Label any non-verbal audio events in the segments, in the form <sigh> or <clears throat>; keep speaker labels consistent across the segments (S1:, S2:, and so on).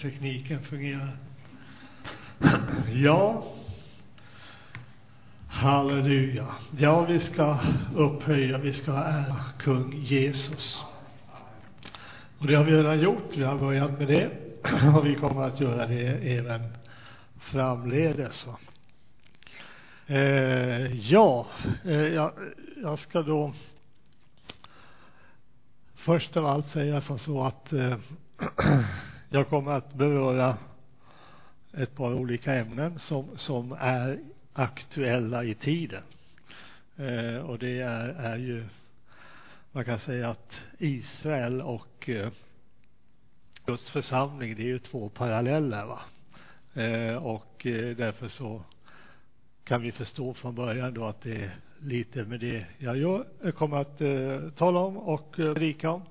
S1: tekniken fungerar. Ja, halleluja. Ja, vi ska upphöja, vi ska ära kung Jesus. Och det har vi redan gjort, vi har börjat med det <clears throat> och vi kommer att göra det även framledes. Eh, ja, eh, jag, jag ska då först av allt säga som så att eh, <clears throat> jag kommer att beröra ett par olika ämnen som, som är aktuella i tiden. Eh, och det är, är ju, man kan säga att Israel och eh, Guds församling, det är ju två paralleller. Va? Eh, och eh, därför så kan vi förstå från början då att det är lite med det jag gör, eh, kommer att eh, tala om och eh, predika om.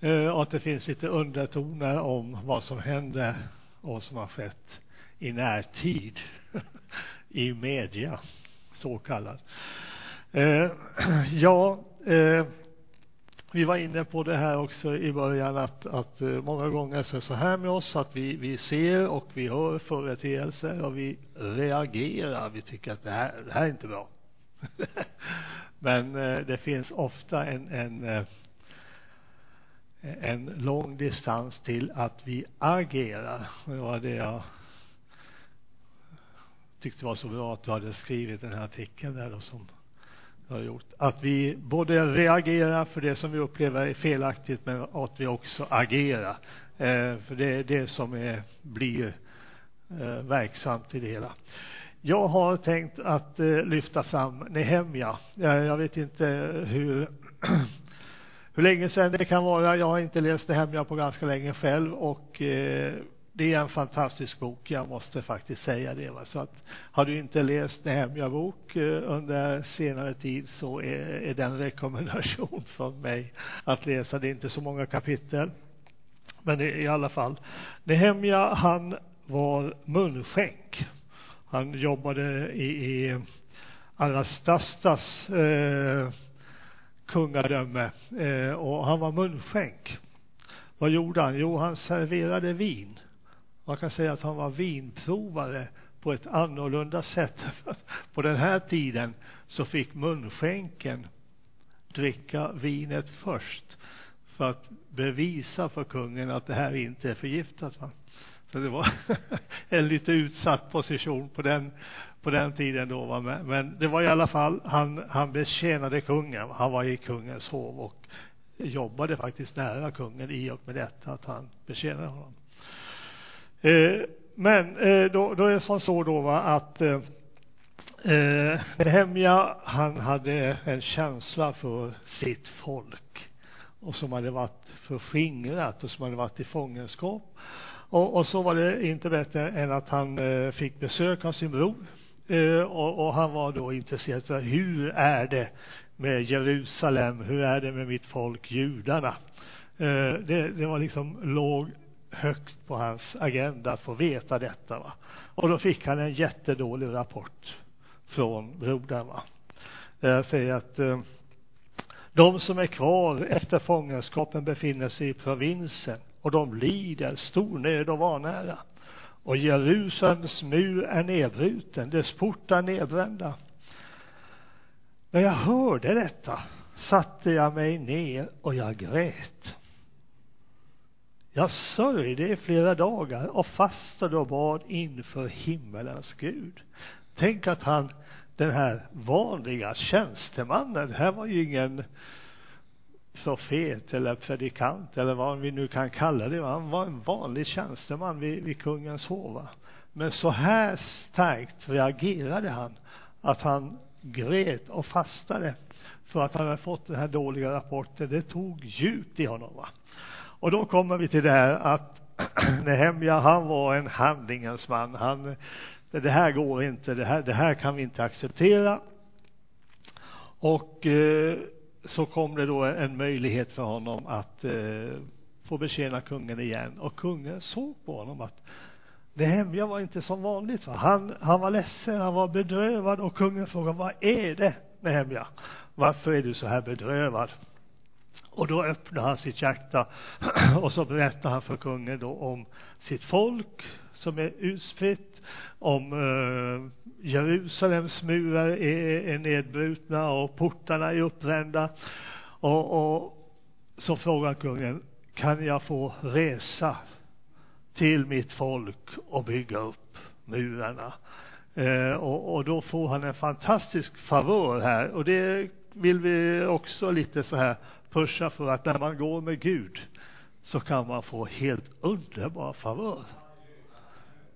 S1: Eh, och att det finns lite undertoner om vad som händer och vad som har skett i närtid <laughs> i media, så kallad. Eh, <clears throat> ja, eh, vi var inne på det här också i början att, att eh, många gånger så är det så här med oss att vi, vi ser och vi hör företeelser och vi reagerar. Vi tycker att det här, det här är inte bra. <laughs> Men eh, det finns ofta en, en, eh, en lång distans till att vi agerar. Det var det jag tyckte var så bra att du hade skrivit den här artikeln där då som du har gjort. Att vi både reagerar för det som vi upplever är felaktigt men att vi också agerar. Eh, för det är det som är, blir eh, verksamt i det hela. Jag har tänkt att eh, lyfta fram Nehemja. Jag, jag vet inte hur, <clears throat> hur länge sedan det kan vara. Jag har inte läst Nehemja på ganska länge själv och eh, det är en fantastisk bok, jag måste faktiskt säga det. Va? Så att, har du inte läst Nehemja bok eh, under senare tid så är, är den rekommendation <laughs> från mig att läsa. Det är inte så många kapitel. Men i, i alla fall. Nehemja, han var munskänk. Han jobbade i, i Arastastas eh, kungadöme eh, och han var munskänk. Vad gjorde han? Jo, han serverade vin. Man kan säga att han var vinprovare på ett annorlunda sätt. <laughs> på den här tiden så fick munskänken dricka vinet först för att bevisa för kungen att det här inte är förgiftat. Va? Så det var <laughs> en lite utsatt position på den, på den tiden då. Va? Men, men det var i alla fall, han, han betjänade kungen. Han var i kungens hov och jobbade faktiskt nära kungen i och med detta att han betjänade honom. Eh, men eh, då, då är det som så då va, att eh, eh Nehemja, han hade en känsla för sitt folk och som hade varit förskingrat och som hade varit i fångenskap. Och, och, så var det inte bättre än att han eh, fick besök av sin bror. Eh, och, och, han var då intresserad av hur är det med Jerusalem? Hur är det med mitt folk, judarna? Eh, det, det var liksom låg högst på hans agenda att få veta detta. Va? Och då fick han en jättedålig rapport från brodern. Va? Eh, Där säger att eh, de som är kvar efter fångenskapen befinner sig i provinsen och de lider stor nöd och vanära. Och Jerusalems mur är nedbruten, dess portar nedbrända. När jag hörde detta satte jag mig ner och jag grät. Jag sörjde i flera dagar och fastade och bad inför himmelens Gud. Tänk att han, den här vanliga tjänstemannen, här var ju ingen profet eller predikant eller vad vi nu kan kalla det. Han var en vanlig tjänsteman vid, vid kungens hov. Men så här starkt reagerade han att han grät och fastade för att han hade fått den här dåliga rapporten. Det tog djupt i honom. Va? Och då kommer vi till det här att <clears throat> Nehemja, han var en handlingens man. Han, det här går inte, det här, det här kan vi inte acceptera. Och eh, så kom det då en möjlighet för honom att eh, få betjäna kungen igen. Och kungen såg på honom att det hemliga var inte som vanligt. Va? Han, han var ledsen, han var bedrövad och kungen frågade vad är det Nehemja? Varför är du så här bedrövad? Och då öppnade han sitt hjärta <clears throat> och så berättar han för kungen då om sitt folk som är utspritt, om eh, Jerusalems murar är, är nedbrutna och portarna är uppbrända. Och, och så frågar kungen, kan jag få resa till mitt folk och bygga upp murarna? Eh, och, och då får han en fantastisk favör här och det vill vi också lite så här pusha för att när man går med Gud så kan man få helt underbar favör.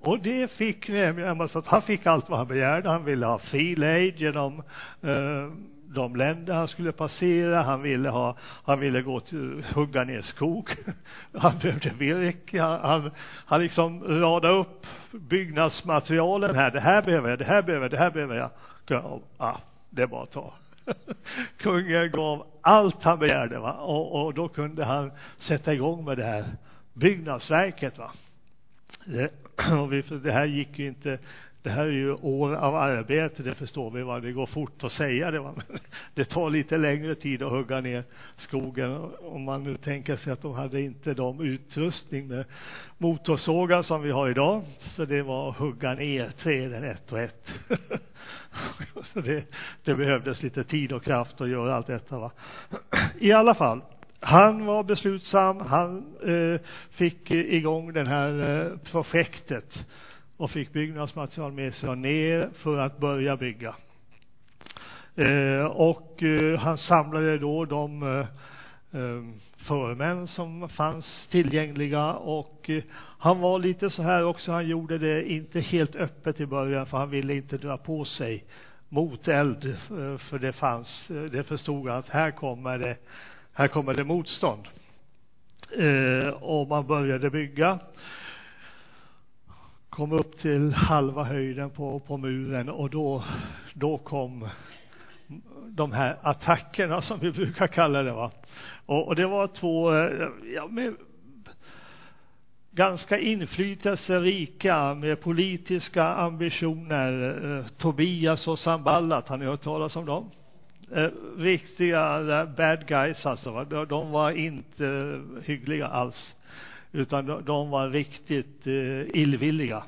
S1: Och det fick Nehemja, så att han fick allt vad han begärde. Han ville ha fri genom eh, de länder han skulle passera. Han ville, ha, han ville gå till, hugga ner skog. <laughs> Han behövde virke. Han, han, han liksom radade upp byggnadsmaterialen här. Det här behöver jag, det här behöver jag, det här behöver jag. Ja, det är bara att ta. Kungen gav allt han begärde va? Och, och då kunde han sätta igång med det här byggnadsverket. Va? Det, <clears throat> och vi, det här gick ju inte det här är ju år av arbete, det förstår vi. Va? Det går fort att säga det. Va? Men <laughs> det tar lite längre tid att hugga ner skogen. Om man nu tänker sig att de hade inte de utrustning med motorsågar som vi har idag. Så det var att hugga ner träden ett och ett. <laughs> så det, det behövdes lite tid och kraft att göra allt detta. Va? <clears throat> I alla fall, han var beslutsam. Han eh, fick igång det här eh, projektet och fick byggnadsmaterial med sig ner för att börja bygga. Eh, och eh, han samlade då de eh, eh, förmän som fanns tillgängliga och eh, han var lite så här också, han gjorde det inte helt öppet i början för han ville inte dra på sig moteld eh, för det fanns, eh, det förstod han att här kommer det, här kommer det motstånd. Eh, och man började bygga kom upp till halva höjden på, på muren och då, då kom de här attackerna som vi brukar kalla det. Va? Och, och det var två eh, ja, med, ganska inflytelserika med politiska ambitioner. Eh, Tobias och Samballat, har ni hört talas om dem? Eh, riktiga eh, bad guys alltså. De, de var inte hyggliga alls utan de, de var riktigt eh, illvilliga.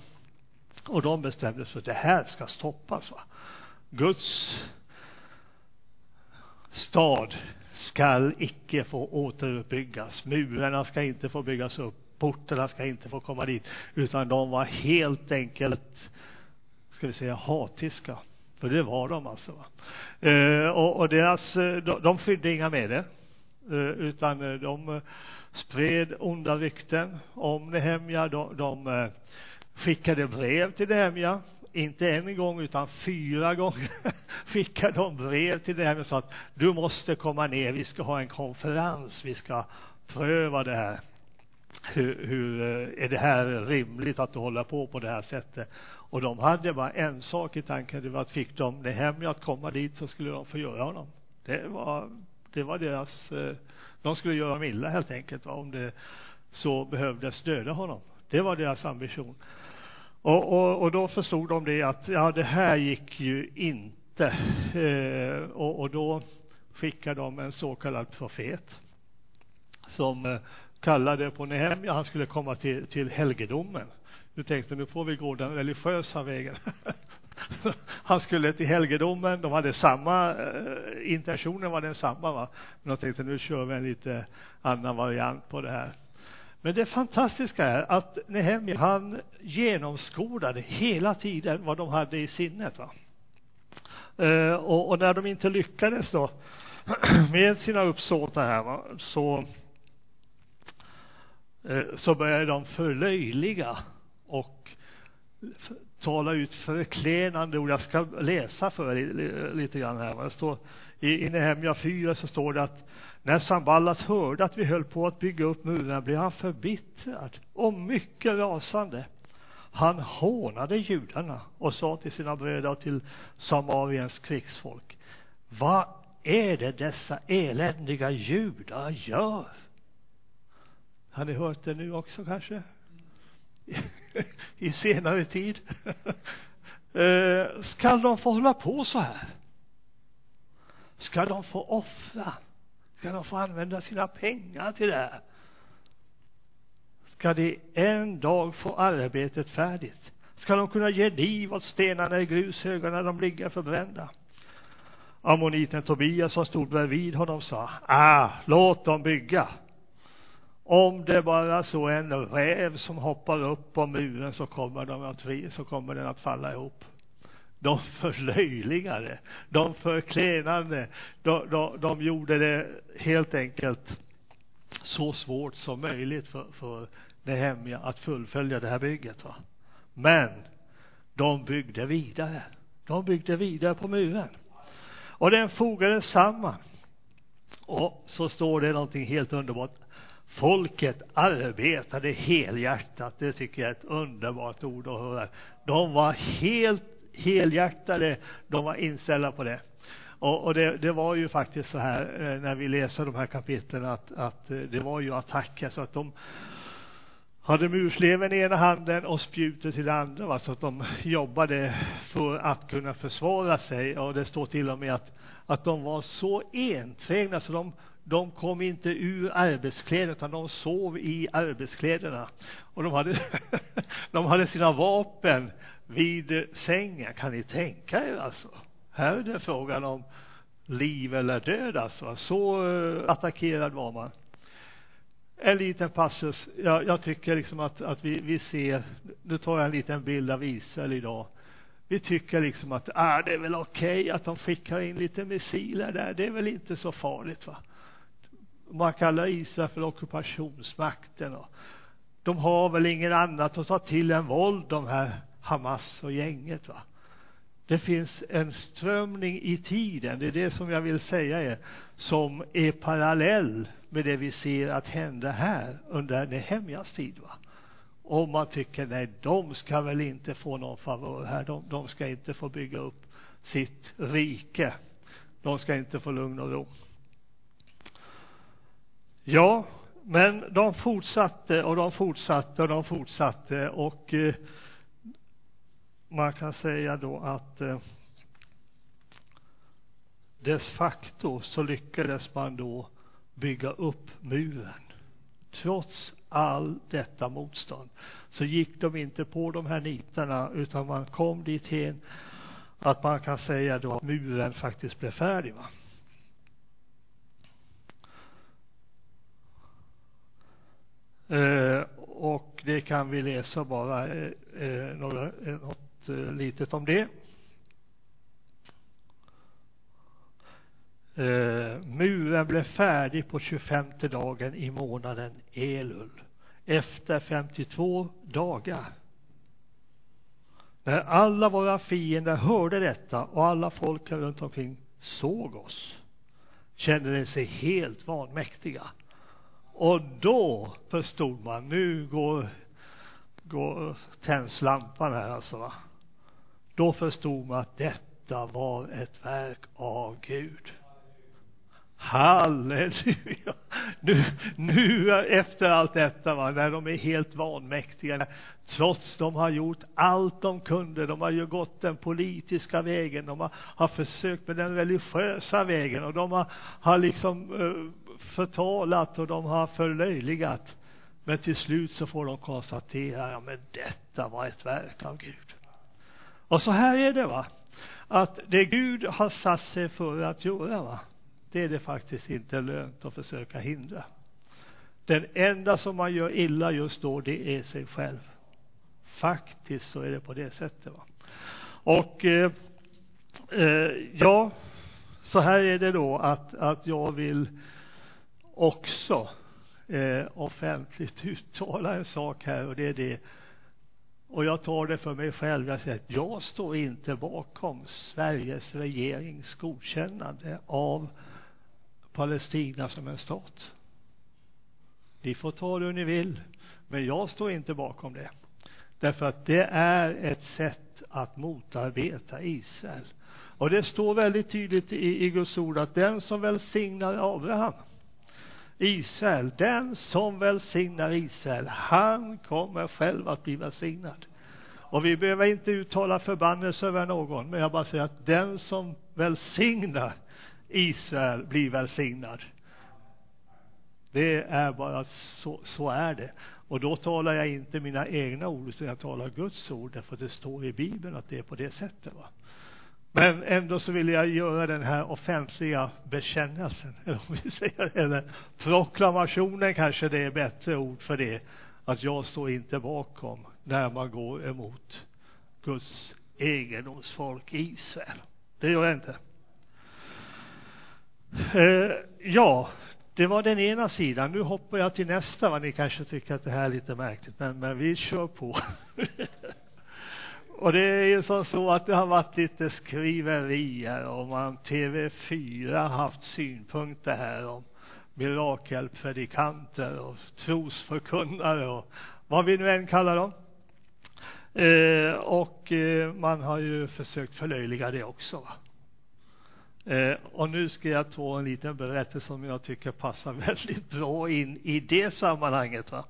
S1: Och de bestämde sig för att det här ska stoppas. Va? Guds stad skall icke få återuppbyggas. Murarna ska inte få byggas upp. Portarna ska inte få komma dit. Utan de var helt enkelt, ska vi säga, hatiska. För det var de alltså. Eh, och, och deras, eh, de, de fyllde inga med det. Eh, utan eh, de eh, spred onda rykten om Nehemja. De, de skickade brev till Nehemja. Inte en gång utan fyra gånger <laughs> skickade de brev till Nehemja och sa att du måste komma ner, vi ska ha en konferens, vi ska pröva det här. Hur, hur är det här rimligt att du håller på på det här sättet? Och de hade bara en sak i tanken, det var att fick de Nehemja att komma dit så skulle de få göra honom. Det var, det var deras eh, de skulle göra honom illa helt enkelt, va? om det så behövdes döda honom. Det var deras ambition. Och, och, och då förstod de det att ja, det här gick ju inte. Eh, och, och då skickade de en så kallad profet som eh, kallade på Nehemja, han skulle komma till, till helgedomen. Du tänkte nu får vi gå den religiösa vägen. <laughs> Han skulle till helgedomen, de hade samma, eh, intentionen var densamma va. Men de tänkte nu kör vi en lite annan variant på det här. Men det fantastiska är att Nehemja han genomskådade hela tiden vad de hade i sinnet. Va? Eh, och, och, när de inte lyckades då <clears throat> med sina uppsåt här va, så, eh, så började de förlöjliga och tala ut förklenande ord. Jag ska läsa för er lite grann här. Det står, I, Nehemja 4 så står det att när Samballat hörde att vi höll på att bygga upp murarna blev han förbittrad och mycket rasande. Han hånade judarna och sa till sina bröder och till Samariens krigsfolk. Vad är det dessa eländiga judar gör? Har ni hört det nu också kanske? <laughs> i senare tid. <laughs> Eh, Ska de få hålla på så här? Ska de få offra Ska de få använda sina pengar till det här? Ska de en dag få arbetet färdigt? Ska de kunna ge liv åt stenarna i grushögarna när de ligger förbrända? Ammoniten Tobias som stod bredvid honom sa, ah, låt dem bygga. Om det bara så är en räv som hoppar upp på muren så kommer, de att, så kommer den att falla ihop. De förlöjligade, de förklenade, de, de, de gjorde det helt enkelt så svårt som möjligt för, för Nehemja att fullfölja det här bygget. Va? Men de byggde vidare. De byggde vidare på muren. Och den fogades samman. Och så står det någonting helt underbart. Folket arbetade helhjärtat. Det tycker jag är ett underbart ord att höra. De var helt helhjärtade. De var inställda på det. Och, och det, det, var ju faktiskt så här eh, när vi läser de här kapitlen att, att eh, det var ju attacker så att de hade mursleven i ena handen och spjutet i den andra. Va? Så att de jobbade för att kunna försvara sig. Och det står till och med att, att de var så enträgna så de, de kom inte ur arbetskläder utan de sov i arbetskläderna. Och de hade, <laughs> de hade sina vapen vid sängen. Kan ni tänka er alltså? Här är det frågan om liv eller död alltså. Så eh, attackerad var man en liten passus. Jag, jag tycker liksom att, att vi, vi ser, nu tar jag en liten bild av Israel idag. Vi tycker liksom att ah, det är väl okej okay att de skickar in lite missiler där, det är väl inte så farligt va. Man kallar Israel för ockupationsmakten och de har väl ingen annat att ta till än våld de här Hamas och gänget va. Det finns en strömning i tiden, det är det som jag vill säga er som är parallell med det vi ser att hända här under Nehemjas tid. Va? Och man tycker, nej, de ska väl inte få någon favör här, de, de ska inte få bygga upp sitt rike. De ska inte få lugn och ro. Ja, men de fortsatte och de fortsatte och de fortsatte och eh, man kan säga då att eh, dess facto så lyckades man då bygga upp muren. Trots all detta motstånd så gick de inte på de här nitarna utan man kom dit hen att man kan säga då att muren faktiskt blev färdig. Va? Eh, och det kan vi läsa bara eh, eh några, eh, något eh, litet om det. Eh, muren blev färdig på 25 dagen i månaden Elul efter 52 dagar. När alla våra fiender hörde detta och alla folken runt omkring såg oss kände de sig helt vanmäktiga. Och då förstod man, nu går, går tänds lampan här alltså. Va? Då förstod man att detta var ett verk av Gud. Halleluja! Nu, nu efter allt detta, va, när de är helt vanmäktiga, trots de har gjort allt de kunde, de har ju gått den politiska vägen, de har, har försökt med den religiösa vägen och de har, har liksom uh, förtalat och de har förlöjligat. Men till slut så får de konstatera, ja men detta var ett verk av Gud. Och så här är det va, att det Gud har satt sig för att göra va, det är det faktiskt inte lönt att försöka hindra. Den enda som man gör illa just då, det är sig själv. Faktiskt så är det på det sättet. Va? Och eh, eh, ja, så här är det då att, att jag vill också eh, offentligt <laughs> uttala en sak här och det är det och jag tar det för mig själv. Jag säger att jag står inte bakom Sveriges regerings godkännande av Palestina som en stat. Ni får ta det hur ni vill, men jag står inte bakom det. Därför att det är ett sätt att motarbeta Israel. Och det står väldigt tydligt i, i Guds ord att den som välsignar Abraham, Israel, den som välsignar Israel, han kommer själv att bli välsignad. Och vi behöver inte uttala förbannelse över någon, men jag bara säger att den som välsignar Israel blir välsignad. Det är bara så, så är det. Och då talar jag inte mina egna ord, utan jag talar Guds ord, därför att det står i Bibeln att det är på det sättet. Va? Men ändå så vill jag göra den här offentliga bekännelsen, <laughs> eller om vi säger, eller proklamationen kanske det är bättre ord för det, att jag står inte bakom när man går emot Guds egendomsfolk Israel. Det gör jag inte. Eh, ja, det var den ena sidan. Nu hoppar jag till nästa. Va? Ni kanske tycker att det här är lite märkligt, men, men vi kör på. <laughs> Och det är ju som så att det har varit lite skriverier och man TV4 har haft synpunkter här om mirakelpredikanter och trosförkunnare och vad vi nu än kallar dem. Eh, och eh, man har ju försökt förlöjliga det också. Va? Eh, och nu ska jag ta en liten berättelse som jag tycker passar <laughs> väldigt bra in i det sammanhanget. Va?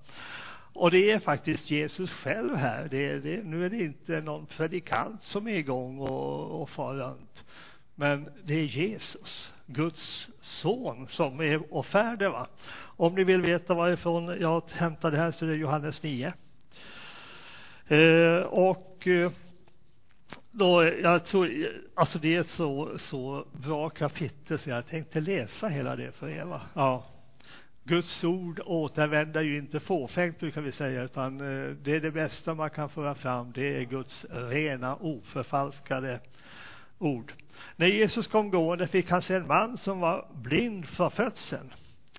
S1: Och det är faktiskt Jesus själv här. Det, det, nu är det inte någon predikant som är igång och, och far runt. Men det är Jesus, Guds son, som är och färde. Va? Om ni vill veta varifrån jag hämtade det här så är det Johannes 9. Eh, och eh, då, jag tror, alltså det är ett så, så bra kapitel så jag tänkte läsa hela det för er. Va? Ja. Guds ord återvänder ju inte fåfängt brukar vi säga, utan eh, det är det bästa man kan föra fram. Det är Guds rena, oförfalskade ord. När Jesus kom gående fick han se en man som var blind för födseln.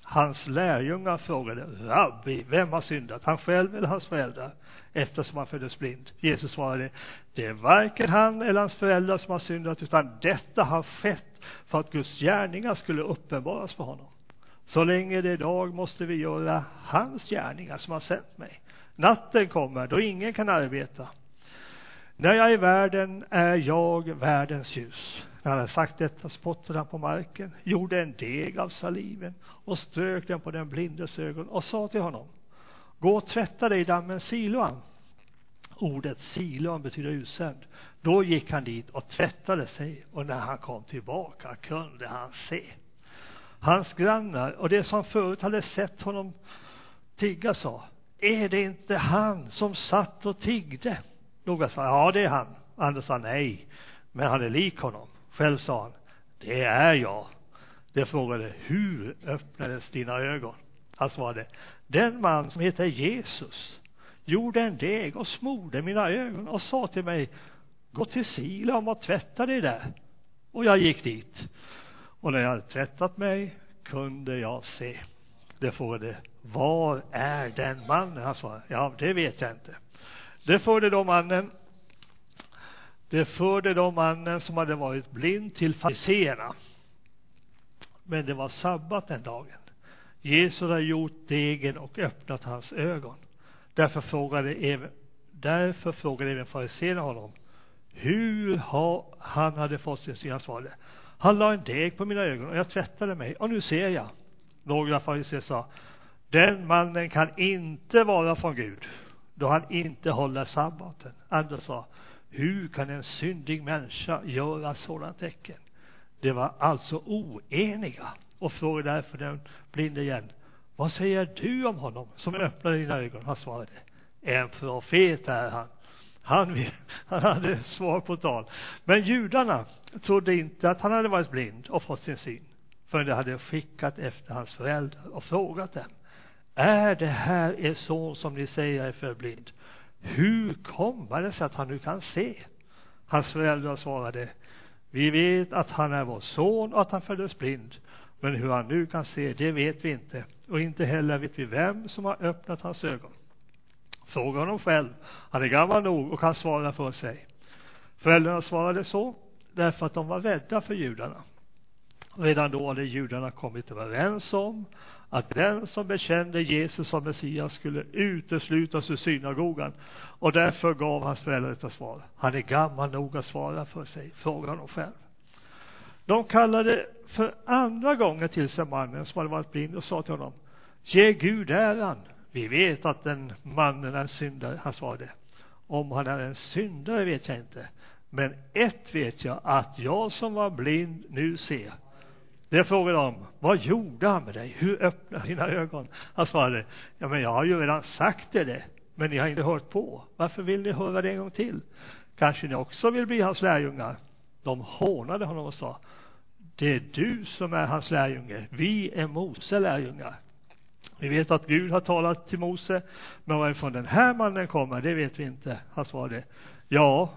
S1: Hans lärjungar frågade, Rabbi, vem har syndat, han själv eller hans föräldrar, eftersom han föddes blind? Jesus svarade, det är varken han eller hans föräldrar som har syndat, utan detta har skett för att Guds gärningar skulle uppenbaras för honom. Så länge det är dag måste vi göra hans gärningar som har sänt mig. Natten kommer då ingen kan arbeta. När jag är i världen är jag världens ljus. När han hade sagt detta spottade han på marken, gjorde en deg av saliven och strök den på den blindes ögon och sa till honom Gå och tvätta dig i dammen Siloam. Ordet Siloam betyder utsänd. Då gick han dit och tvättade sig och när han kom tillbaka kunde han se. Hans grannar och de som förut hade sett honom tigga sa Är det inte han som satt och tiggde? Några sa ja, det är han. Andra sa nej, men han är lik honom. Själv sa han, det är jag. De frågade, hur öppnades dina ögon? Han svarade, den man som heter Jesus gjorde en deg och smorde mina ögon och sa till mig, gå till Siloam och tvätta dig där. Och jag gick dit. Och när jag hade tvättat mig kunde jag se. De frågade, var är den mannen? Han svarade, ja, det vet jag inte. Det förde då mannen det förde då mannen som hade varit blind till fariséerna. Men det var sabbat den dagen. Jesus hade gjort degen och öppnat hans ögon. Därför frågade även, därför frågade även fariséerna honom hur ha, han hade fått sin syn. Han svarade, han la en deg på mina ögon och jag tvättade mig och nu ser jag. Några fariséer sa, den mannen kan inte vara från Gud då han inte håller sabbaten. Andra sa, hur kan en syndig människa göra sådana tecken? De var alltså oeniga och frågade därför den blinde igen. Vad säger du om honom som öppnade dina ögon? Han svarade. En profet är han. Han, han hade svar på tal. Men judarna trodde inte att han hade varit blind och fått sin syn förrän de hade skickat efter hans föräldrar och frågat dem. Är det här er son som ni säger är förblind? Hur kommer det sig att han nu kan se? Hans föräldrar svarade, vi vet att han är vår son och att han föddes blind, men hur han nu kan se, det vet vi inte, och inte heller vet vi vem som har öppnat hans ögon. Fråga honom själv, han är gammal nog och kan svara för sig. Föräldrarna svarade så därför att de var rädda för judarna. Redan då hade judarna kommit överens om att den som bekände Jesus som Messias skulle uteslutas ur synagogan och därför gav hans föräldrar detta svar. Han är gammal nog att svara för sig, frågar honom själv. De kallade för andra gången till sig mannen som hade varit blind och sa till honom, ge Gud äran. Vi vet att den mannen är en syndare. Han svarade, om han är en syndare vet jag inte. Men ett vet jag, att jag som var blind nu ser. Det frågade de, vad gjorde han med dig? Hur öppnade dina ögon? Han svarade, ja men jag har ju redan sagt er det, men ni har inte hört på. Varför vill ni höra det en gång till? Kanske ni också vill bli hans lärjungar? De hånade honom och sa, det är du som är hans lärjunge, vi är Mose lärjungar. Vi vet att Gud har talat till Mose, men varifrån den här mannen kommer, det vet vi inte. Han svarade, ja,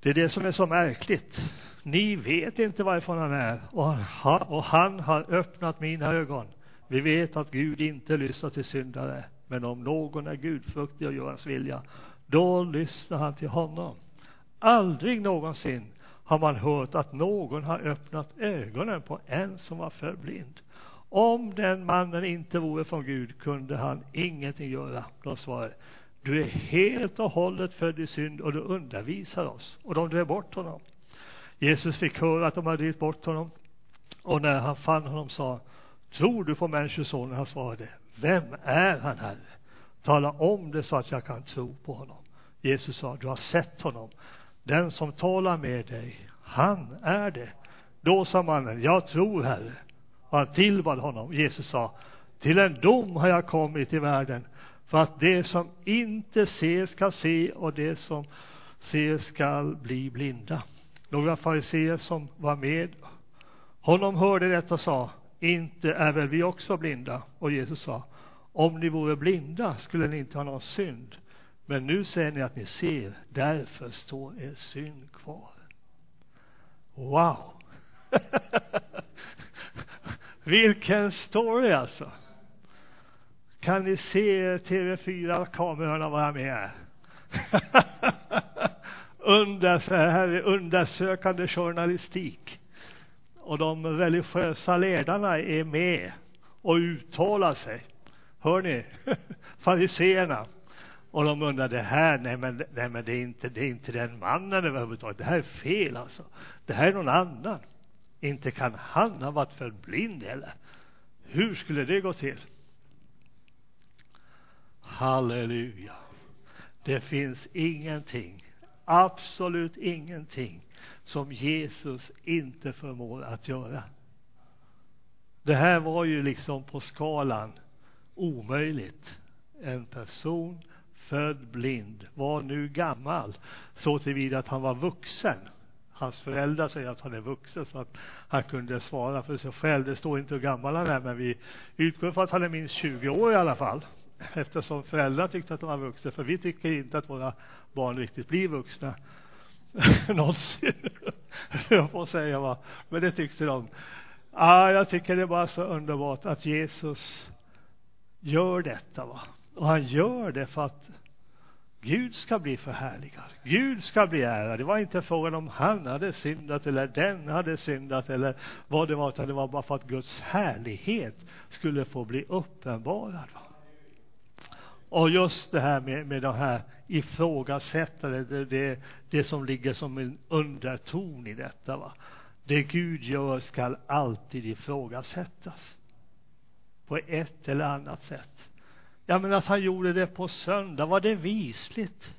S1: det är det som är så märkligt. Ni vet inte varifrån han är och han, har öppnat mina ögon. Vi vet att Gud inte lyssnar till syndare, men om någon är gudfruktig och gör hans vilja, då lyssnar han till honom. Aldrig någonsin har man hört att någon har öppnat ögonen på en som var förblind. Om den mannen inte vore från Gud kunde han ingenting göra. De svarade, du är helt och hållet född i synd och du undervisar oss. Och de drev bort honom. Jesus fick höra att de hade drivit bort honom. Och när han fann honom sa, tror du på Människosonen? Han svarade, vem är han, Herre? Tala om det så att jag kan tro på honom. Jesus sa, du har sett honom. Den som talar med dig, han är det. Då sa mannen, jag tror, Herre. Och han tillbad honom. Jesus sa, till en dom har jag kommit i världen för att det som inte ser ska se och det som ser skall bli blinda. Några fariseer som var med honom hörde detta och sa, inte är väl vi också blinda? Och Jesus sa, om ni vore blinda skulle ni inte ha någon synd. Men nu säger ni att ni ser, därför står er synd kvar. Wow! <laughs> Vilken story alltså! Kan ni se TV4-kamerorna vara med? <laughs> Under, här här, undersökande journalistik. Och de religiösa ledarna är med och uttalar sig. Hör ni? <laughs> Fariseerna. Och de undrar det här, nej men, nej men det är inte, det är inte den mannen överhuvudtaget. Det här är fel alltså. Det här är någon annan. Inte kan han ha varit för blind eller? Hur skulle det gå till? Halleluja. Det finns ingenting, absolut ingenting som Jesus inte förmår att göra. Det här var ju liksom på skalan omöjligt. En person född blind var nu gammal så tillvida att han var vuxen. Hans föräldrar säger att han är vuxen så att han kunde svara för sig själv. Det står inte hur gammal han är men vi utgår från att han är minst 20 år i alla fall eftersom föräldrar tyckte att de var vuxna, för vi tycker inte att våra barn riktigt blir vuxna <laughs> någonsin, jag får säga va, men det tyckte de. Ah, jag tycker det är bara så underbart att Jesus gör detta va, och han gör det för att Gud ska bli förhärligad. Gud ska bli ärad. Det var inte frågan om han hade syndat eller den hade syndat eller vad det var, utan det var bara för att Guds härlighet skulle få bli uppenbarad. Va? Och just det här med, med de här ifrågasättandet, det, det, det som ligger som en underton i detta. Va? Det Gud gör skall alltid ifrågasättas på ett eller annat sätt. Ja, men att han gjorde det på söndag, var det visligt?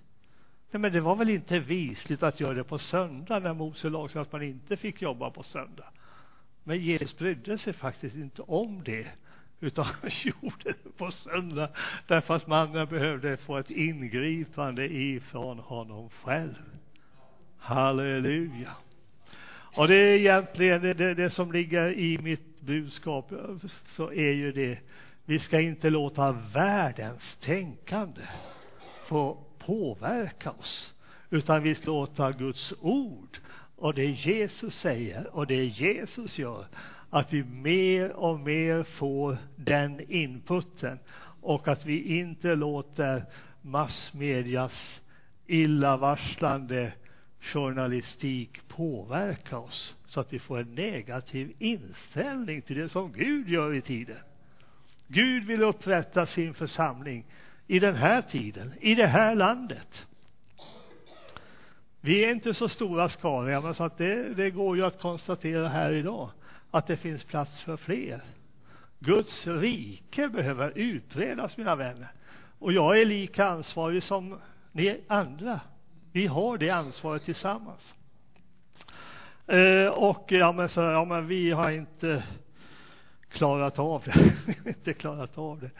S1: Nej, men det var väl inte visligt att göra det på söndag när Mose lag sa att man inte fick jobba på söndag. Men Jesus brydde sig faktiskt inte om det utan han <laughs> gjorde det på söndag därför att mannen behövde få ett ingripande ifrån honom själv. Halleluja. Och det är egentligen det, det, det som ligger i mitt budskap så är ju det vi ska inte låta världens tänkande få påverka oss utan vi ska låta Guds ord och det Jesus säger och det Jesus gör att vi mer och mer får den inputen och att vi inte låter massmedias illavarslande journalistik påverka oss så att vi får en negativ inställning till det som Gud gör i tiden. Gud vill upprätta sin församling i den här tiden, i det här landet. Vi är inte så stora skaror, men så att det, det går ju att konstatera här idag att det finns plats för fler. Guds rike behöver utredas, mina vänner. Och jag är lika ansvarig som ni andra. Vi har det ansvaret tillsammans. Eh, och ja men, så, ja, men vi har inte klarat av det. <laughs> inte klarat av det.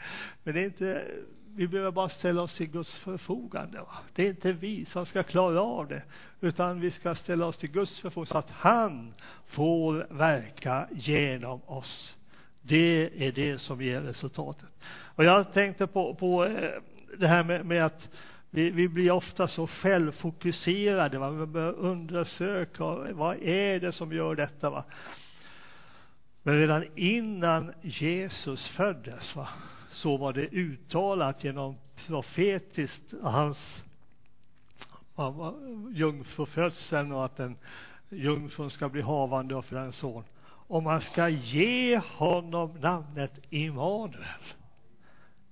S1: Men det är inte, vi behöver bara ställa oss till Guds förfogande. Va? Det är inte vi som ska klara av det, utan vi ska ställa oss till Guds förfogande så att han får verka genom oss. Det är det som ger resultatet. Och jag tänkte på, på eh, det här med, med att vi, vi, blir ofta så självfokuserade. Va? Vi börjar undersöka vad är det som gör detta. Va? Men redan innan Jesus föddes va? Så var det uttalat genom profetiskt hans jungfrufödseln och att den jungfrun ska bli havande och föda en son. Och man ska ge honom namnet Immanuel.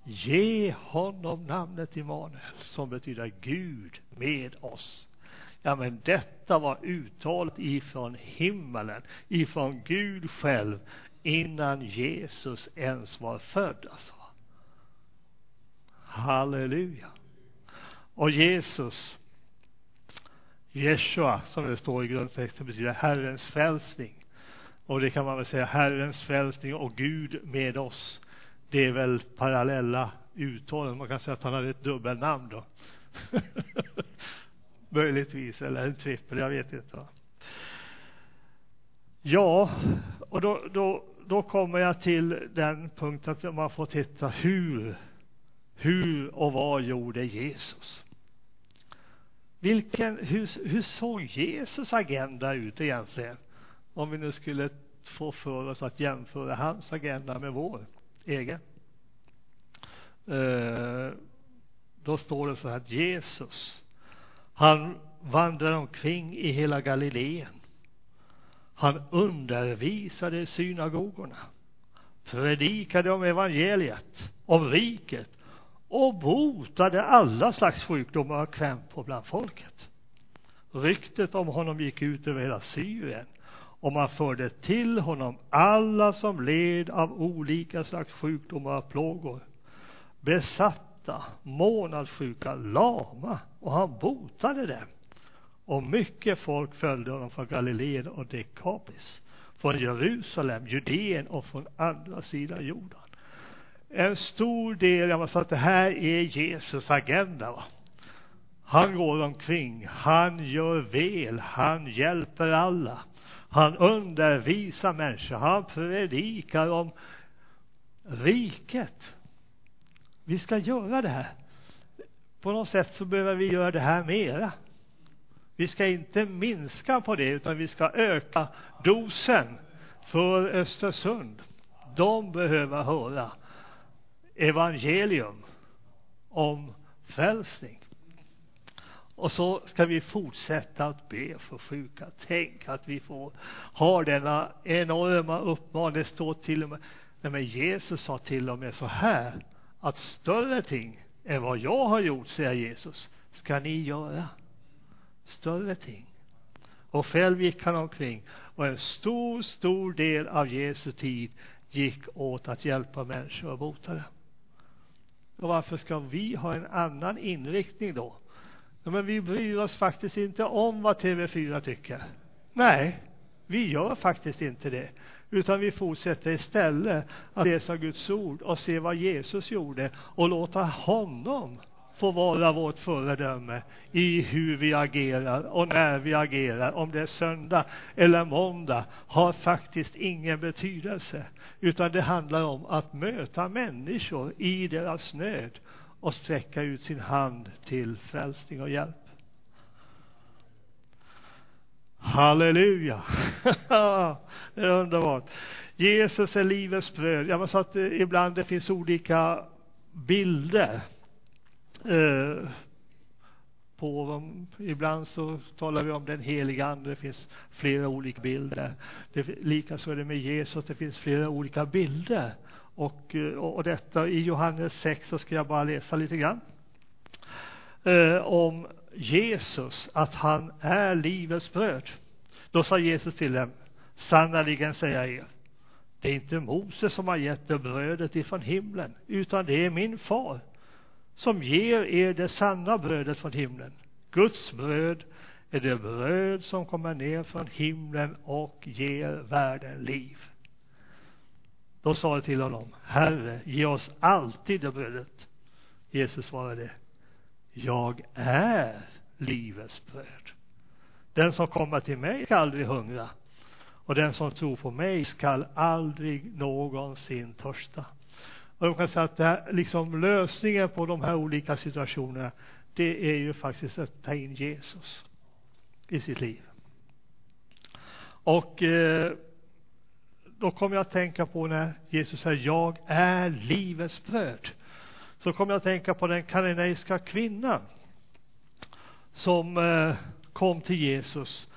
S1: Ge honom namnet Immanuel som betyder Gud med oss. Ja, men detta var uttalat ifrån himmelen, ifrån Gud själv, innan Jesus ens var född. Alltså. Halleluja. Och Jesus, Jeshua, som det står i grundtexten, betyder Herrens frälsning. Och det kan man väl säga, Herrens frälsning och Gud med oss. Det är väl parallella uttalen. Man kan säga att han hade ett dubbelnamn då. <laughs> Möjligtvis, eller en trippel, jag vet inte. Ja, och då, då, då kommer jag till den punkten att man får titta hur, hur och vad gjorde Jesus? Vilken, hur, hur såg Jesus agenda ut egentligen? Om vi nu skulle få för oss att jämföra hans agenda med vår egen. Eh, då står det så här att Jesus, han vandrade omkring i hela Galileen. Han undervisade i synagogorna, predikade om evangeliet, om riket och botade alla slags sjukdomar och krämpor bland folket. Ryktet om honom gick ut över hela Syrien och man förde till honom alla som led av olika slags sjukdomar och plågor, besatta, månadssjuka, lama, och han botade dem. Och mycket folk följde honom från Galileen och Dekapis, från Jerusalem, Judeen och från andra sidan jorden. En stor del, av att det här är Jesus agenda. Va? Han går omkring, han gör väl, han hjälper alla. Han undervisar människor, han predikar om riket. Vi ska göra det här. På något sätt så behöver vi göra det här mera. Vi ska inte minska på det, utan vi ska öka dosen för Östersund. De behöver höra evangelium om frälsning. Och så ska vi fortsätta att be för sjuka. Tänk att vi får ha denna enorma uppmaning. Det står till och med, nej men Jesus sa till och med så här, att större ting än vad jag har gjort, säger Jesus, ska ni göra. Större ting. Och själv gick han omkring och en stor, stor del av Jesu tid gick åt att hjälpa människor och bota dem. Och varför ska vi ha en annan inriktning då? Ja, men vi bryr oss faktiskt inte om vad TV4 tycker. Nej, vi gör faktiskt inte det. Utan vi fortsätter istället att läsa Guds ord och se vad Jesus gjorde och låta honom få vara vårt föredöme i hur vi agerar och när vi agerar. Om det är söndag eller måndag har faktiskt ingen betydelse, utan det handlar om att möta människor i deras nöd och sträcka ut sin hand till frälsning och hjälp. Halleluja! <laughs> det är underbart. Jesus är livets bröd. Jag har att eh, ibland det finns olika bilder eh, på dem. Ibland så talar vi om den heliga Ande. Det finns flera olika bilder. Likaså är det med Jesus. Det finns flera olika bilder och, eh, och detta i Johannes 6 så ska jag bara läsa lite grann. Eh, om Jesus, att han är livets bröd. Då sa Jesus till dem, sannerligen säger jag er, det är inte Moses som har gett er brödet ifrån himlen, utan det är min far som ger er det sanna brödet från himlen. Guds bröd är det bröd som kommer ner från himlen och ger världen liv. Då sa jag till honom, Herre, ge oss alltid det brödet. Jesus svarade, jag är livets bröd. Den som kommer till mig ska aldrig hungra och den som tror på mig skall aldrig någonsin törsta. Och jag kan säga att här, liksom lösningen på de här olika situationerna, det är ju faktiskt att ta in Jesus i sitt liv. Och eh, då kommer jag att tänka på när Jesus säger jag är livets bröd. Så kommer jag att tänka på den kananeiska kvinnan som eh, kom till Jesus.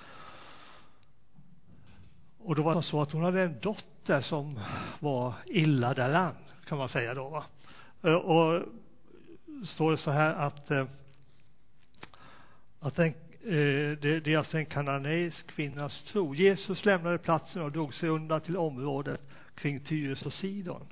S1: Och då var det så att hon hade en dotter som var illa däran, kan man säga då. Va? Eh, och står det så här att, eh, att den, eh, det, det är alltså en kananeisk kvinnas tro. Jesus lämnade platsen och drog sig undan till området kring Tyres och Sidon.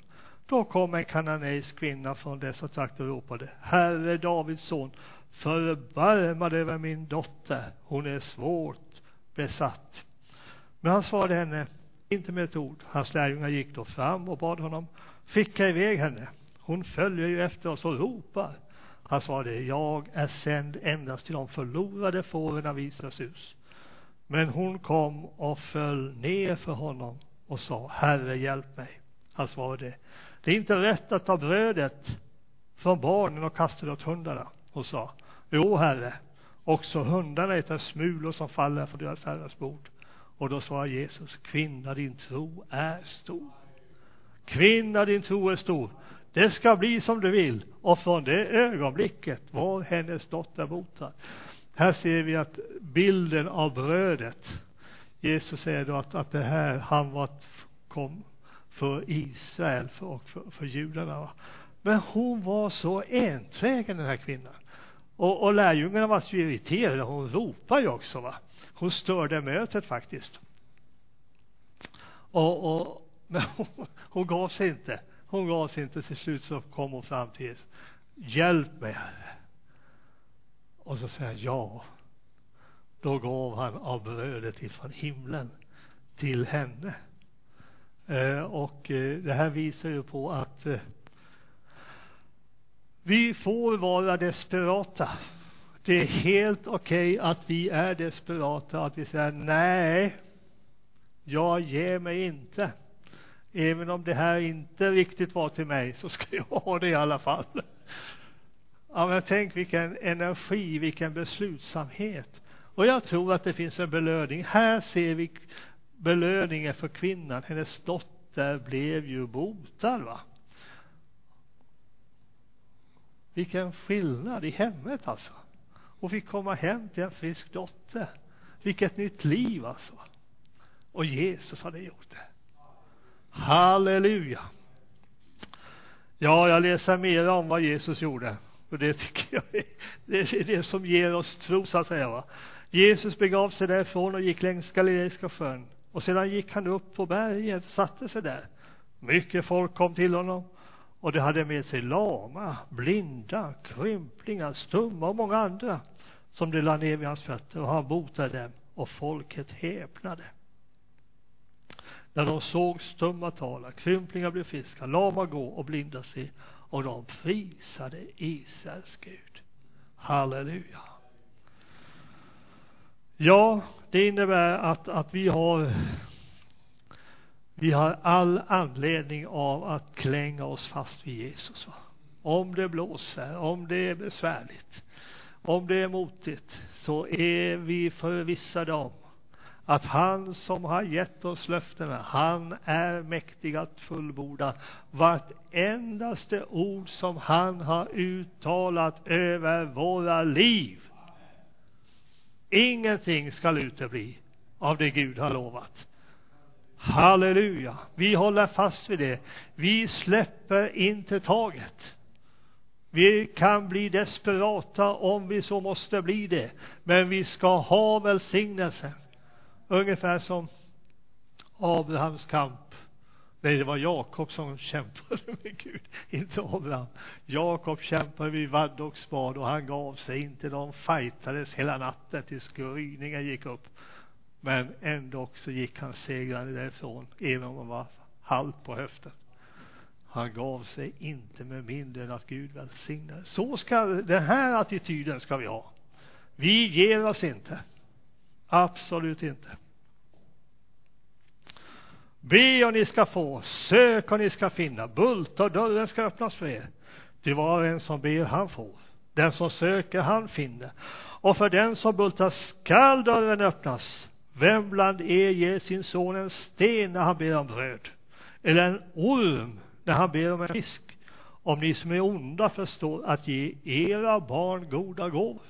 S1: Då kom en kananeisk kvinna från dessa trakter och ropade Herre Davids son, förbarma dig över min dotter, hon är svårt besatt. Men han svarade henne inte med ett ord. Hans lärjungar gick då fram och bad honom skicka iväg henne. Hon följer ju efter oss och ropar. Han svarade, jag är sänd endast till de förlorade fåren av Israels hus. Men hon kom och föll ner för honom och sa, Herre hjälp mig. Han svarade, det är inte rätt att ta brödet från barnen och kasta det åt hundarna. Hon sa, jo herre, också hundarna äter smulor som faller från deras herrars bord. Och då sa Jesus, kvinna din tro är stor. Kvinna din tro är stor. Det ska bli som du vill. Och från det ögonblicket var hennes dotter botad. Här ser vi att bilden av brödet. Jesus säger då att, att det här, han var, kom för Israel för, och för, för judarna. Men hon var så enträgen den här kvinnan. Och, och lärjungarna var så irriterade. Hon ropade ju också. Va? Hon störde mötet faktiskt. Och, och, men hon, hon gav sig inte. Hon gav sig inte. Till slut så kom hon fram till Jesus. Hjälp mig, Herre. Och så säger han ja. Då gav han av brödet ifrån himlen till henne. Eh, och eh, det här visar ju på att eh, vi får vara desperata. Det är helt okej okay att vi är desperata, att vi säger nej, jag ger mig inte. Även om det här inte riktigt var till mig så ska jag ha det i alla fall. Ja, men tänk vilken energi, vilken beslutsamhet. Och jag tror att det finns en belöning. Här ser vi belöningen för kvinnan. Hennes dotter blev ju botad. Va? Vilken skillnad i hemmet alltså. Och fick komma hem till en frisk dotter. Vilket nytt liv alltså. Och Jesus hade gjort det. Halleluja. Ja, jag läser mer om vad Jesus gjorde. Och det tycker jag är det, är det som ger oss tro, så att säga. Va? Jesus begav sig därifrån och gick längs Galileiska sjön. Och sedan gick han upp på berget och satte sig där. Mycket folk kom till honom och de hade med sig lama, blinda, krymplingar, stumma och många andra som de lade ner vid hans fötter och han botade dem och folket häpnade. När de såg stumma tala, krymplingar blev friska, lama gå och blinda se och de prisade Israels Gud. Halleluja. Ja, det innebär att, att vi har vi har all anledning av att klänga oss fast vid Jesus. Va? Om det blåser, om det är besvärligt, om det är motigt, så är vi förvissade om att han som har gett oss löftena, han är mäktig att fullborda vartendaste ord som han har uttalat över våra liv. Ingenting skall utebli av det Gud har lovat. Halleluja! Vi håller fast vid det. Vi släpper inte taget. Vi kan bli desperata om vi så måste bli det, men vi ska ha välsignelsen. Ungefär som Abrahams kamp Nej, det var Jakob som kämpade med Gud, inte Abraham. Jakob kämpade vid vadd och spad och han gav sig inte. De fightades hela natten tills gryningen gick upp. Men ändå så gick han segrande därifrån, även om han var halt på höften. Han gav sig inte med mindre än att Gud välsignade. Så ska, den här attityden ska vi ha. Vi ger oss inte. Absolut inte. Be och ni ska få, sök och ni ska finna, bulta och dörren ska öppnas för er. Till var en som ber, han får. Den som söker, han finner. Och för den som bultar skall dörren öppnas. Vem bland er ger sin son en sten när han ber om bröd? Eller en orm när han ber om en fisk? Om ni som är onda förstår att ge era barn goda gåvor,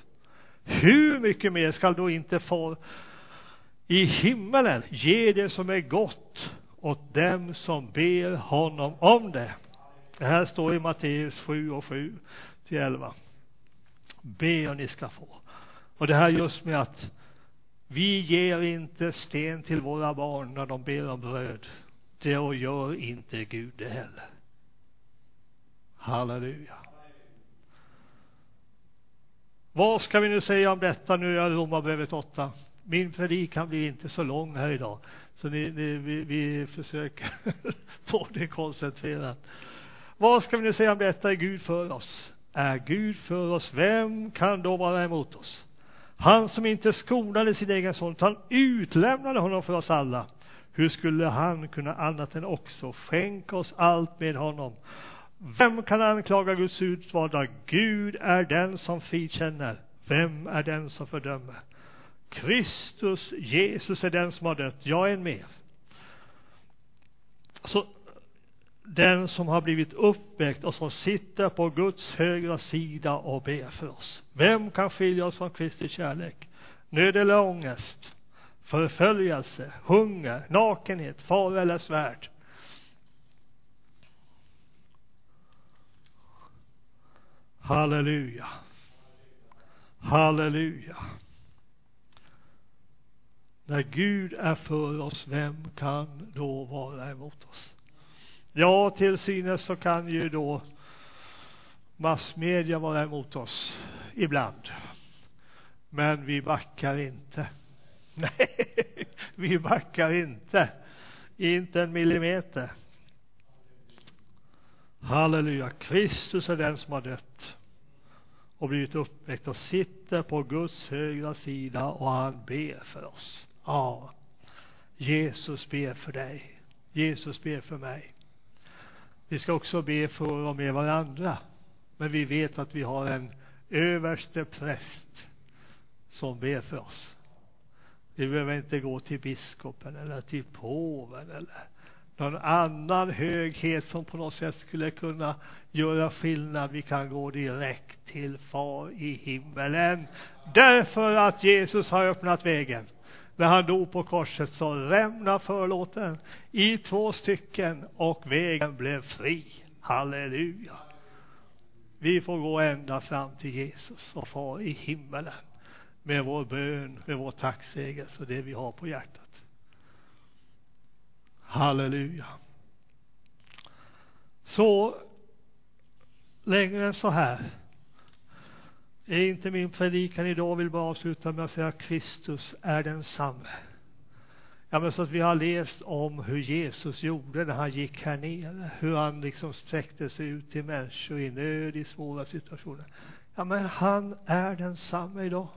S1: hur mycket mer skall då inte få i himmelen ge det som är gott åt dem som ber honom om det. Det här står i Matteus 7 och 7 till 11. Be och ni ska få. Och det här just med att vi ger inte sten till våra barn när de ber om bröd. Det gör inte Gud det heller. Halleluja. Vad ska vi nu säga om detta nu i Romarbrevet 8? Min predikan blir inte så lång här idag, så ni, ni, vi, vi försöker <laughs> ta det koncentrerat. Vad ska vi nu säga om detta? Är Gud för oss? Är Gud för oss? Vem kan då vara emot oss? Han som inte skonade sin egen son, utan utlämnade honom för oss alla. Hur skulle han kunna annat än också skänka oss allt med honom? Vem kan anklaga Guds utvalda? Gud är den som frikänner. Vem är den som fördömer? Kristus, Jesus är den som har dött, jag är mer. Så den som har blivit uppväckt och som sitter på Guds högra sida och ber för oss. Vem kan skilja oss från Kristi kärlek? Nöd eller ångest, förföljelse, hunger, nakenhet, fara eller svärd. Halleluja. Halleluja. När Gud är för oss, vem kan då vara emot oss? Ja, till synes så kan ju då massmedia vara emot oss ibland. Men vi backar inte. <laughs> Nej, vi backar inte. Inte en millimeter. Halleluja. Kristus är den som har dött och blivit uppväckt och sitter på Guds högra sida och han ber för oss. Ja, Jesus ber för dig. Jesus ber för mig. Vi ska också be för och med varandra. Men vi vet att vi har en överste präst som ber för oss. Vi behöver inte gå till biskopen eller till påven eller någon annan höghet som på något sätt skulle kunna göra skillnad. Vi kan gå direkt till Far i himmelen. Därför att Jesus har öppnat vägen när han dog på korset så rämnade förlåten i två stycken och vägen blev fri. Halleluja. Vi får gå ända fram till Jesus och far i himmelen med vår bön, med vår tacksägelse och det vi har på hjärtat. Halleluja. Så längre än så här är inte min predikan idag, vill bara avsluta med att säga att Kristus är densamme. Ja, men så att vi har läst om hur Jesus gjorde när han gick här nere, hur han liksom sträckte sig ut till människor i nöd, i svåra situationer. Ja, men han är densamme idag.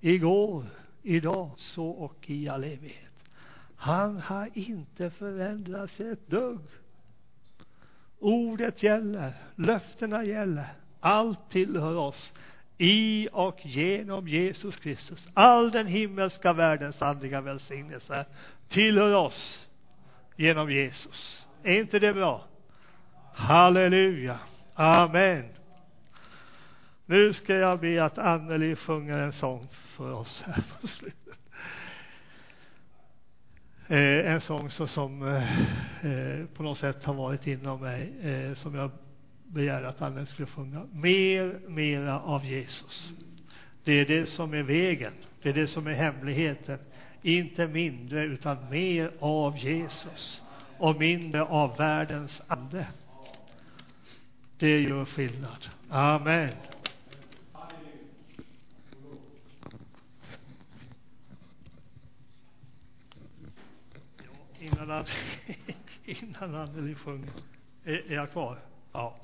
S1: Igår, idag, så och i all evighet. Han har inte förändrats ett dugg. Ordet gäller, löftena gäller. Allt tillhör oss i och genom Jesus Kristus. All den himmelska världens andliga välsignelse tillhör oss genom Jesus. Är inte det bra? Halleluja. Amen. Nu ska jag be att Anneli sjunger en sång för oss här på slutet. Eh, en sång så som eh, eh, på något sätt har varit inom mig, eh, som jag begärde att alla skulle sjunga. Mer, mera av Jesus. Det är det som är vägen. Det är det som är hemligheten. Inte mindre, utan mer av Jesus. och mindre av världens ande. Det gör skillnad. Amen. Innan han, <laughs> innan Anneli sjunger. Är, är jag kvar? Ja.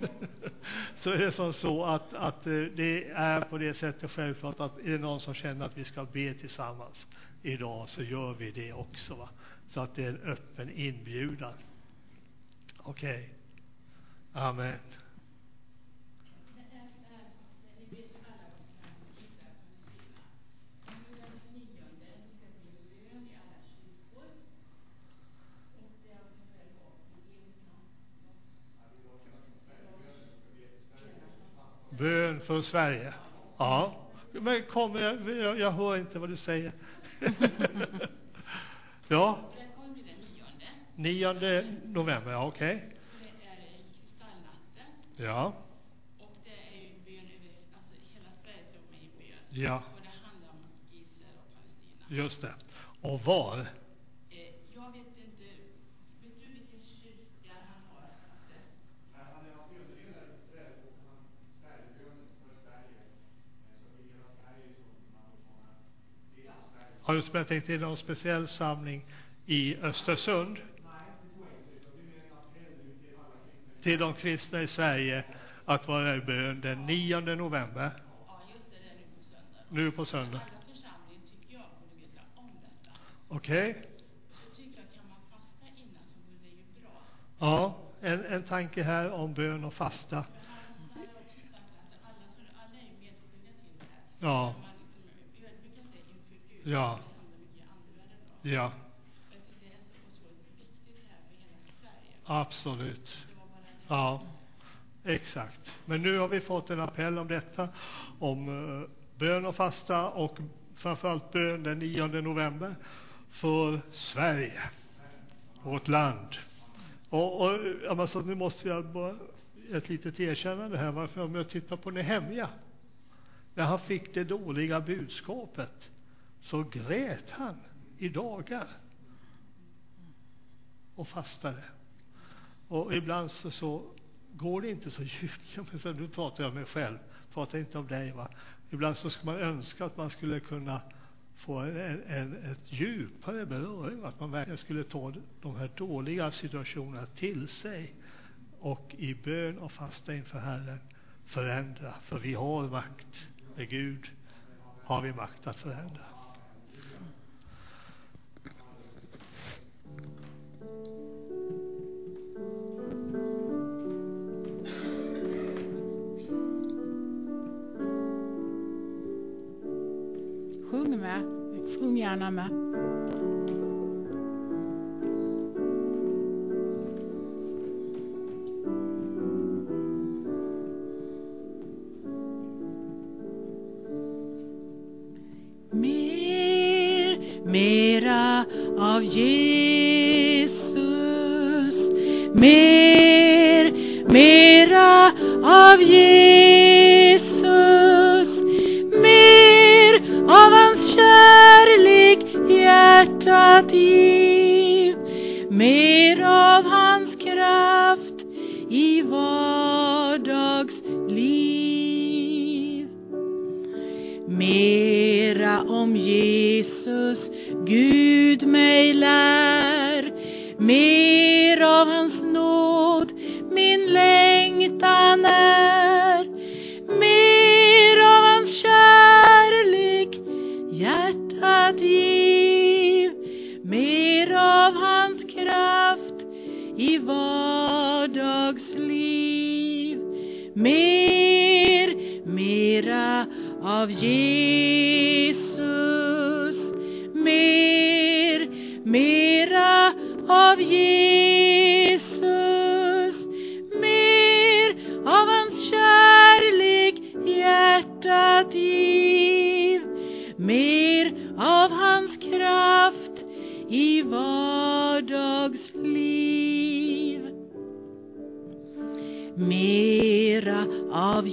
S1: <laughs> så är det som så att, att eh, det är på det sättet självklart att är det någon som känner att vi ska be tillsammans idag så gör vi det också. Va? Så att det är en öppen inbjudan. Okej. Okay. Amen. Bön för Sverige. Ja, men kom, jag, jag hör inte vad du säger. <laughs> ja. Nionde november, ja okej. Okay.
S2: Det är kristallnatten.
S1: Ja.
S2: Och det är ju bön över, alltså hela Sverige står med i bön.
S1: Ja.
S2: Och det handlar om Israel och Palestina.
S1: Just det. Och var?
S2: Eh, jag vet inte, vet du vilken kyrka han har?
S3: Han är avdelningsledare för Israel och han Sverigebön för Sverige. Så i hela Sverige så man uppmanar det är Sverige.
S1: Har du spelat in till någon speciell samling i Östersund? till de kristna i Sverige att vara i bön den 9 november.
S2: Nu på söndag.
S1: Okej? Okay. Ja, en, en tanke här om bön och fasta. Ja.
S2: Man liksom ödmjukar sig inför Gud.
S1: Ja. Ja, absolut. Ja, exakt. Men nu har vi fått en appell om detta, om eh, bön och fasta och framförallt bön den 9 november för Sverige, vårt land. Och, och alltså, nu måste jag bara ett litet erkännande här. Varför om jag tittar på Nehemja, när han fick det dåliga budskapet så grät han i dagar och fastade. Och ibland så, så går det inte så djupt. <laughs> Nu pratar jag om mig själv, pratar inte om dig. Va? Ibland så skulle man önska att man skulle kunna få en, en, ett djupare beröring, att man verkligen skulle ta de här dåliga situationerna till sig och i bön och fasta inför Herren förändra. För vi har makt. Med Gud har vi makt att förändra.
S4: Sjung med. Sjung gärna med. Mer, mera av Jesus. Mer, mera av Jesus. Hjärtat giv. Mer av hans kraft i vardagsliv. Mera om Jesus Gud mig lär. Mer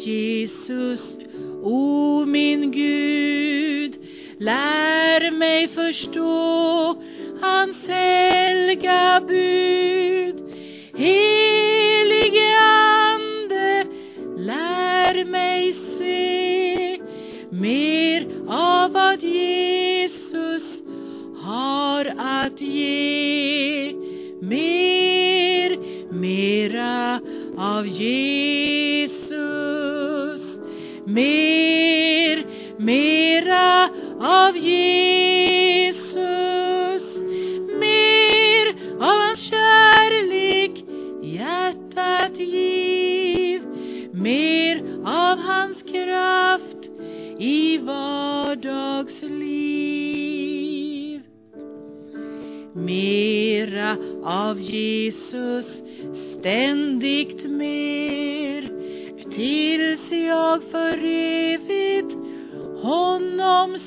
S4: Jesus, o min Gud, lär mig förstå hans helga bud. Helige Ande, lär mig se mer av vad Jesus har att ge. Mer, mera av Jesus. Mer, mera av Jesus. Mer av hans kärlek hjärtat giv. Mer av hans kraft i vardagsliv. Mera av Jesus ständigt jag för evigt honom